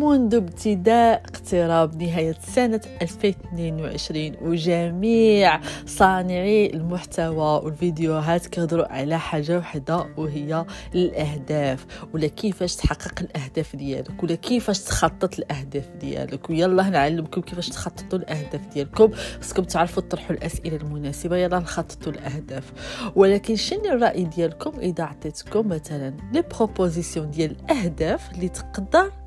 منذ ابتداء اقتراب نهاية سنة 2022 وجميع صانعي المحتوى والفيديوهات كيهضروا على حاجة وحدة وهي الأهداف. ولا كيفاش تحقق الأهداف ديالك؟ ولا كيفاش تخطط الأهداف ديالك؟ ويلا نعلمكم كيفاش تخططوا الأهداف ديالكم. خصكم تعرفوا تطرحوا الأسئلة المناسبة يلا نخططوا الأهداف. ولكن شنو الرأي ديالكم إذا عطيتكم مثلا لي بروبوزيسيون ديال الأهداف اللي تقدر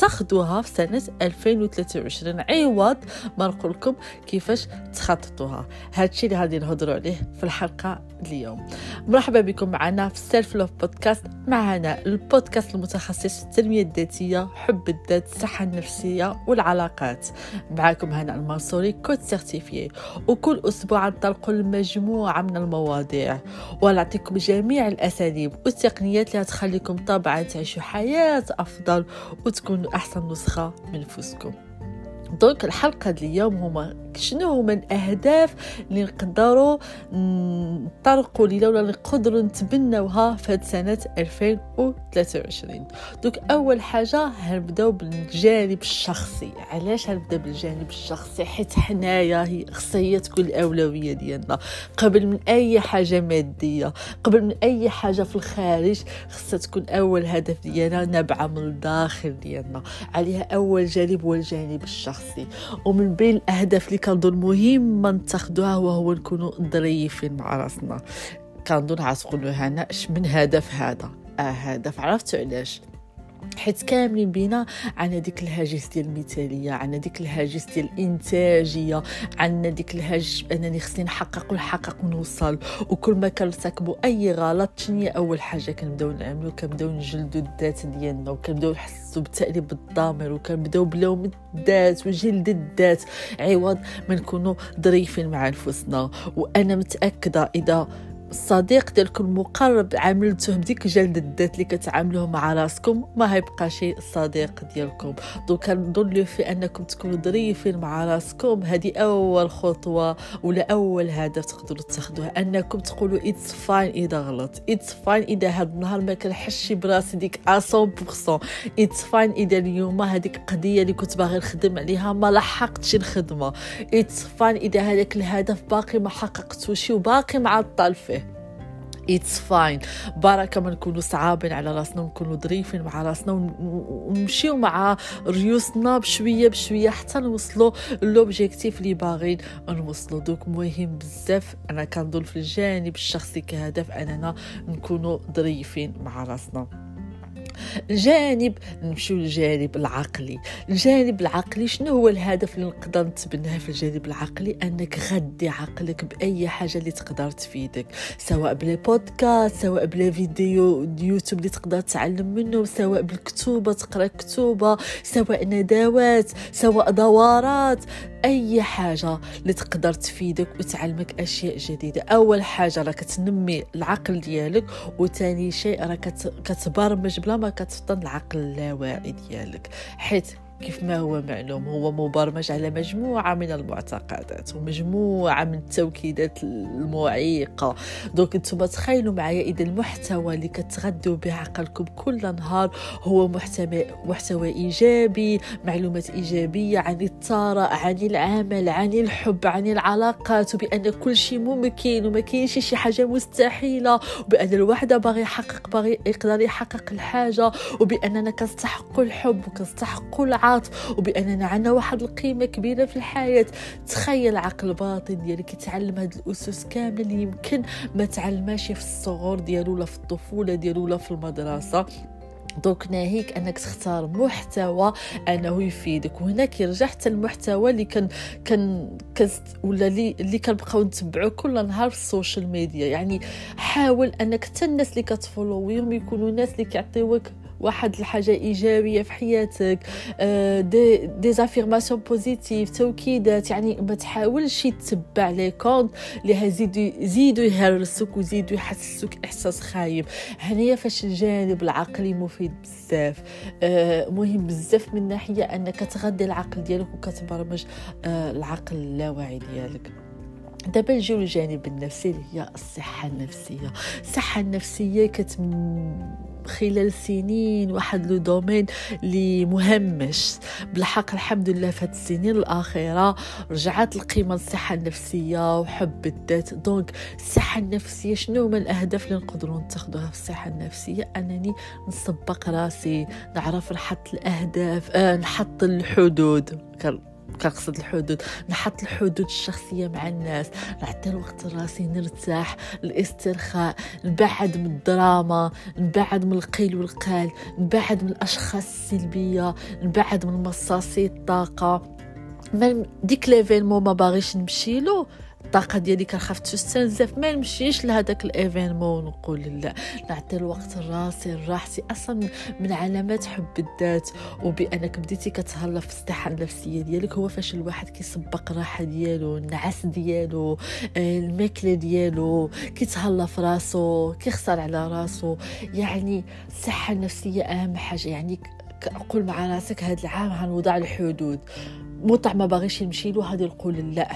تاخذوها في سنة 2023 عوض ما نقول لكم كيفاش تخططوها. هادشي اللي غادي نهضروا عليه في الحلقة اليوم. مرحبا بكم معنا في Self Love Podcast معنا البودكاست المتخصص في التنمية الذاتية حب الذات الصحة النفسية والعلاقات. معكم هنا المنصوري coach certifiée. وكل أسبوع نطلق مجموعة من المواضيع. ونعطيكم جميع الأساليب والتقنيات اللي تخليكم طبعا تعيشوا حياة أفضل وتكونوا أحسن نسخة من نفسكم دونك الحلقة اليوم هما شنو هما الأهداف اللي نقدروا نطرقوا ليها ولا نقدروا نتبناوها في سنة 2023 دوك أول حاجة هنبداو بالجانب الشخصي. علاش هنبدا بالجانب الشخصي؟ حيت حنايا هي خصها تكون الأولوية ديالنا. قبل من أي حاجة مادية قبل من أي حاجة في الخارج خصها تكون أول هدف ديالنا نابعة من الداخل ديالنا. عليها أول جانب هو الجانب الشخصي. ومن بين الأهداف اللي كنظن مهم نتخذوها وهو نكونوا ظريفين مع راسنا. كنظن عتقولوا هنا من هدف هذا؟ آه هدف. عرفتوا علاش؟ حيت كاملين بينا عندنا ديك الهاجس ديال المثاليه عندنا ديك الهاجس ديال الإنتاجية عندنا ديك الهاجس أنني خصني نحقق ونحقق ونوصل. وكل ما كنرتكبوا أي غلط شنو أول حاجة كنبداو نعملو كنبداو نجلدوا الذات ديالنا وكنبداو نحسوا بالتأنيب بالضمير وكنبداو بلوم الذات وجلد الذات. عوض ما نكونوا ظريفين مع نفوسنا وأنا متأكدة إذا الصديق ديالكم المقرب عاملته بديك جلد الذات اللي كتعاملوه مع راسكم ما هيبقى شي صديق ديالكم. دونك كنظن في أنكم تكونوا ظريفين مع راسكم. هذه أول خطوة ولا أول هدف تقدروا تاخذوه أنكم تقولوا it's fine إذا غلط. it's fine إذا هذا النهار ما كنحسش براسي ديك 100% it's fine إذا اليوم هذيك قضية اللي كنت باغي نخدم عليها ما لحقتش الخدمه it's fine إذا هذاك الهدف باقي ما حققتوش وباقي معطل فيه. It's fine بركه ما نكونوا صعابين على راسنا ونكونوا ظريفين مع راسنا ونمشيو مع ريوسنا بشوية بشوية حتى نوصلوا l'objectif اللي باغيين نوصلوا donc مهم بزاف أنا كنظن في الجانب الشخصي كهدف أننا نكونوا ظريفين مع راسنا. الجانب نمشيو للجانب العقلي. الجانب العقلي شنو هو الهدف اللي نقدر نتبناه في الجانب العقلي؟ أنك غدي عقلك بأي حاجة اللي تقدر تفيدك سواء ب les podcasts سواء ب la vidéo YouTube اللي تقدر تعلم منه سواء بالكتوبة تقرأ كتوبة سواء ندوات سواء دورات. أي حاجة اللي تقدر تفيدك وتعلمك أشياء جديدة. أول حاجة راك تنمي العقل ديالك وثاني شيء راك كتبرمج بلا ما كتفطن العقل اللاواعي ديالك. حيت كيف ما هو معلوم هو مبرمج على مجموعة من المعتقدات ومجموعة من التوكيدات المعيقة. دوك أنتم تخيلوا معايا إذا المحتوى اللي كتغدوا به عقلكم كل نهار هو محتوى إيجابي معلومات إيجابية عن الثراء عن العمل عن الحب عن العلاقات وبأن كل شيء ممكن وما كاينش شي حاجة مستحيلة وبأن الوحدة باغي يحقق باغي يقدر يحقق الحاجة وبأننا كنستحقوا الحب وكنستحقوا العمل العاطف وبأننا عندنا واحد القيمة كبيرة في الحياة. تخيل عقل الباطن ديالك يتعلم هاد الأسس كاملة اللي يمكن ما تعلماش في الصغر ديالو ولا في الطفولة ديالو ولا في المدرسة. donc ناهيك أنك تختار محتوى أنه يفيدك وهنا كيرجع حتى المحتوى اللي كان كان كست ولا اللي اللي كنبقاو نتبعو كل نهار في ال social media. يعني حاول أنك حتى الناس اللي كتفولويهم يكونوا ناس اللي كيعطيوك واحد الحاجة إيجابية في حياتك آه، des des affirmations positives توكيدات يعني ما تحاولش تتبع les comptes اللي هزيدوا يزيدوا يهرسوك ويزيدوا يحسسوك إحساس خايب. هنايا فاش الجانب العقلي مفيد بزاف. آه، مهم بزاف من ناحية أنك تغذي العقل ديالك وكتبرمج آه، العقل اللاواعي ديالك. دابا نجيو للجانب النفسي اللي هي الصحة النفسية. الصحة النفسية كتم خلال سنين واحد le domaine اللي مهمش. بالحق الحمد لله في هاد السنين الأخيرة رجعت القيمة الصحه النفسية وحب الذات. donc الصحة النفسية شنو هما الأهداف اللي نقدروا نتخذوها في الصحة النفسية؟ أنني نسبق راسي نعرف نحط الأهداف آه نحط الحدود. كنقصد الحدود نحط الحدود الشخصية مع الناس نعطي الوقت لراسي نرتاح الاسترخاء نبعد من الدراما نبعد من القيل والقال نبعد من الأشخاص السلبية نبعد من مصاصي الطاقة. ديك l'événement ما باغيش نمشي له. الطاقة ديالي كنخاف تستنزف ما نمشيش لهداك l'événement ونقول لا. نعطي الوقت لراسي لراحتي أصلا من علامات حب الذات وبأنك بديتي كتهلا في الصحة النفسية ديالك هو فاش الواحد كيسبق الراحه ديالو النعاس ديالو الماكلة ديالو كيتهلا في راسو كيخسر على راسو. يعني الصحة النفسية أهم حاجة. يعني قول مع راسك هذا العام غنوضع الحدود. مطع ما باغيش يمشي له هذا يقول لا.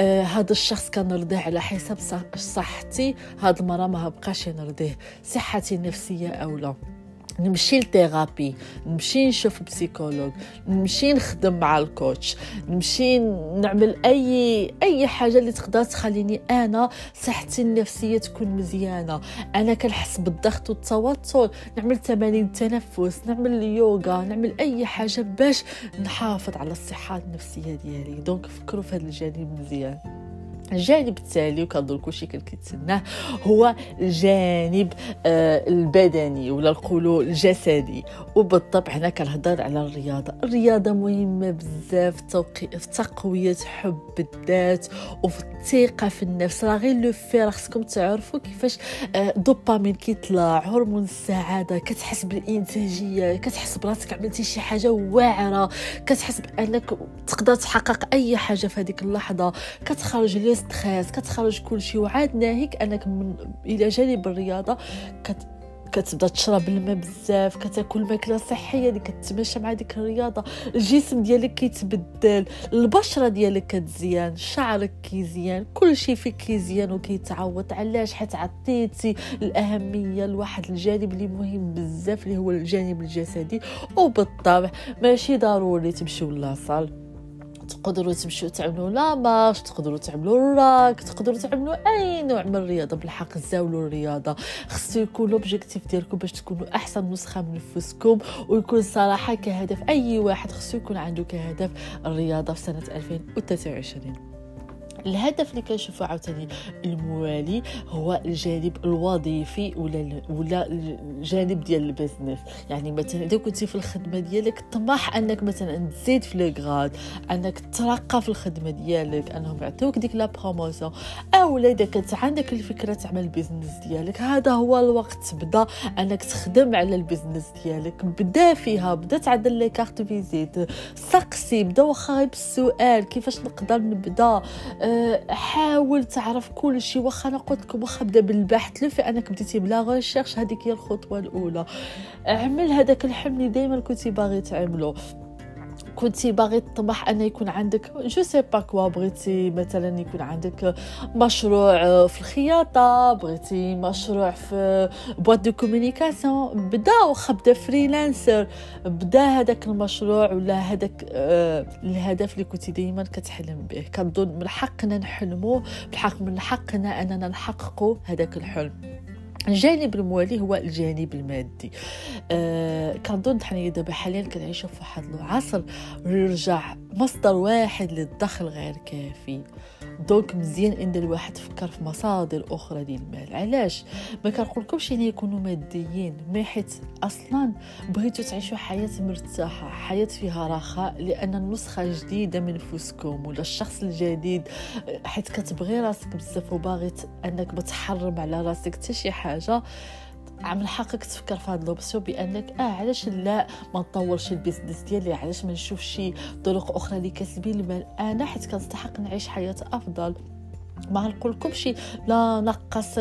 آه هذا الشخص كنرضيه على حساب صحتي هاد المره ما بقاش نرضيه صحتي النفسيه أو لا نمشي لثيرابي نمشي نشوف بسيكولوج نمشي نخدم مع الكوتش نمشي نعمل أي أي حاجة اللي تقدر تخليني أنا صحتي النفسية تكون مزيانة. أنا كنحس بالضغط والتوتر. نعمل تمارين تنفس نعمل اليوغا نعمل أي حاجة باش نحافظ على الصحة النفسية ديالي. دونك فكروا في هذا الجانب مزيان. الجانب التالي وكنظن كلشي كان كيتسناه هو الجانب آه البدني ولا نقولوا الجسدي. وبالطبع هنا كنهضر على الرياضة. الرياضة مهمة بزاف في تقوية حب الذات وفي الثقة في النفس. راه غير لو في راه خصكم تعرفوا كيفاش آه دوبامين كيطلع هرمون السعادة كتحس بالإنتاجية كتحس براسك عملتي شي حاجة واعرة كتحس بأنك تقدر تحقق أي حاجة في هذيك اللحظة. كتخرج لي stress كتخرج كلشي وعاد ناهيك أنك من إلى جانب الرياضة كت كتبدأ تشرب الماء بزاف كتاكل ماكلة صحية اللي كتماشى مع ديك الرياضة. الجسم ديالك كيتبدل البشرة ديالك كتزيان شعرك كيزيان كلشي فيك كيزيان وكيتعوض. علاش؟ حيت عطيتي الأهمية لواحد الجانب اللي مهم بزاف اللي هو الجانب الجسدي. وبالطبع ماشي ضروري تمشيو la salle تقدروا تمشيو تعملوا la marche تقدروا تعملوا الراك تقدروا تعملوا أي نوع من الرياضة بالحق زاولوا الرياضة. خصو يكون l'objectif ديالكم باش تكونوا أحسن نسخة من نفسكم ويكون صراحة كهدف أي واحد خصو يكون عنده كهدف الرياضة في سنة 2023 الهدف اللي كنشوفو عاوتاني الموالي هو الجانب الوظيفي ولا ولا الجانب ديال ال business يعني مثلا إذا كنتي في الخدمة ديالك طمح أنك مثلا تزيد في لو أنك ترقى في الخدمة ديالك أنهم يعطيوك ديك la promotion أو إذا كنت عندك الفكرة تعمل ال business ديالك هذا هو الوقت. تبدا أنك تخدم على ال business ديالك. بدا فيها بدا تعدل les cartes visite سقسي بدا واخا بالسؤال كيفاش نقدر نبدا؟ أه حاول تعرف كل شيء واخا أنا قلت لكم واخا بدا بالبحث لو في أنك بديتي ب la recherche هذيك هي الخطوة الأولى. أعمل هذاك الحلم اللي دائما كنتي باغي تعمله كنتي باغي تطمح أن يكون عندك je sais pas quoi بغيتي مثلا يكون عندك مشروع في الخياطة بغيتي مشروع في boîte de communication بدا واخا بدا freelancer بدا هذاك المشروع ولا هذاك آه الهدف اللي كنتي دائما كتحلم به. كنظن من حقنا نحلمو بالحق من حقنا أننا نحققوا هذاك الحلم. الجانب الموالي هو الجانب المادي. آه كنظن حنا دابا حاليا كنعيشوا في واحد العصر يرجع مصدر واحد للدخل غير كافي. donc مزيان إن الواحد فكر في مصادر أخرى ديال المال. علاش؟ ما كنقولكمش هنا يكونوا ماديين ما حيت أصلا بغيتو تعيشوا حياة مرتاحة حياة فيها رخاء لأن النسخة الجديده من نفوسكم ولا الشخص الجديد. حيت كتبغي راسك بزاف وباغي أنك بتحرم على راسك حتى شي حاجة. من حقك تفكر في هاد l'option بأنك آه علاش لا ما نطورش ال business ديالي؟ علاش ما شي طرق أخرى لكسب المال؟ أنا حيت كنستحق نعيش حياة أفضل. ما نقولكمش لا نقص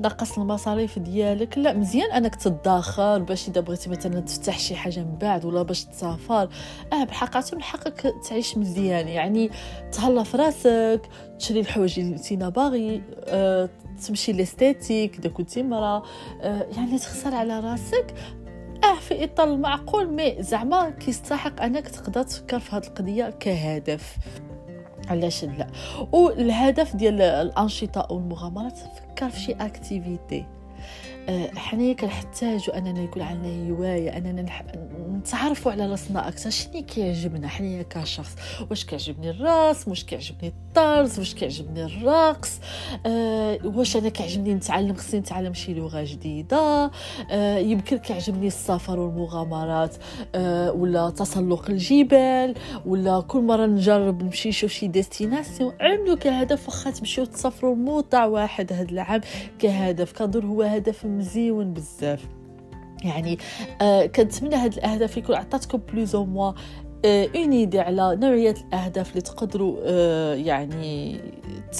نقص المصاريف ديالك. لا مزيان أنك تدخر باش إذا بغيتي مثلا تفتح شي حاجة من بعد ولا باش تسافر. آه بحقيقه من حقك تعيش مزيان. يعني تهلا في راسك تشري الحوايج اللي انت باغي آه تمشي ليستيتيك اذا كنتي مرا آه يعني تخسر على راسك. آه في إطار المعقول mais زعما كيستحق أنك تقدر تفكر في هذه القضية كهدف. علاش لا. والهدف ديال الأنشطة والمغامرات فكر في شي activité حنايا كنحتاجوا أننا يكون عندنا هواية أننا نتعرفوا على راسنا أكثر. شنو كيعجبنا حنايا كشخص؟ واش كيعجبني الرسم واش كيعجبني الطرز؟ واش كيعجبني الرقص؟ أه واش أنا كيعجبني نتعلم؟ خصني نتعلم شي لغة جديدة. أه يمكن كيعجبني السفر والمغامرات أه ولا تسلق الجبال ولا كل مرة نجرب نمشي نشوف شي destination. عملوا كهدف واخا تمشيو تسافروا موطع واحد هذا العام كهدف كنظن هو هدف مزيون بزاف. يعني آه كنتمنى هاد الأهداف يكون عطاتكم plus ou moins une idée على نوعيه الأهداف اللي تقدروا آه يعني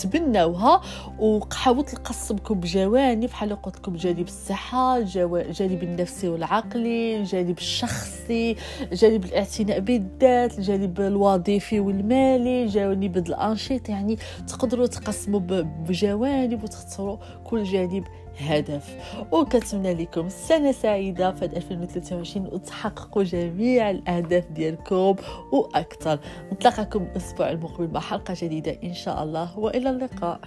تبناوها وحاولت نقسمكم بجوانب بحال قلت لكم جانب الصحة الجانب النفسي والعقلي الجانب الشخصي جانب الاعتناء بالذات الجانب الوظيفي والمالي جانب الأنشطة يعني تقدروا تقسموا بجوانب وتختاروا كل جانب هدف. وكنتمنى لكم سنة سعيدة في 2023 وتحققوا جميع الأهداف ديالكم. وأكثر. نتلاقاكم الأسبوع المقبل مع حلقة جديدة إن شاء الله وإلى اللقاء.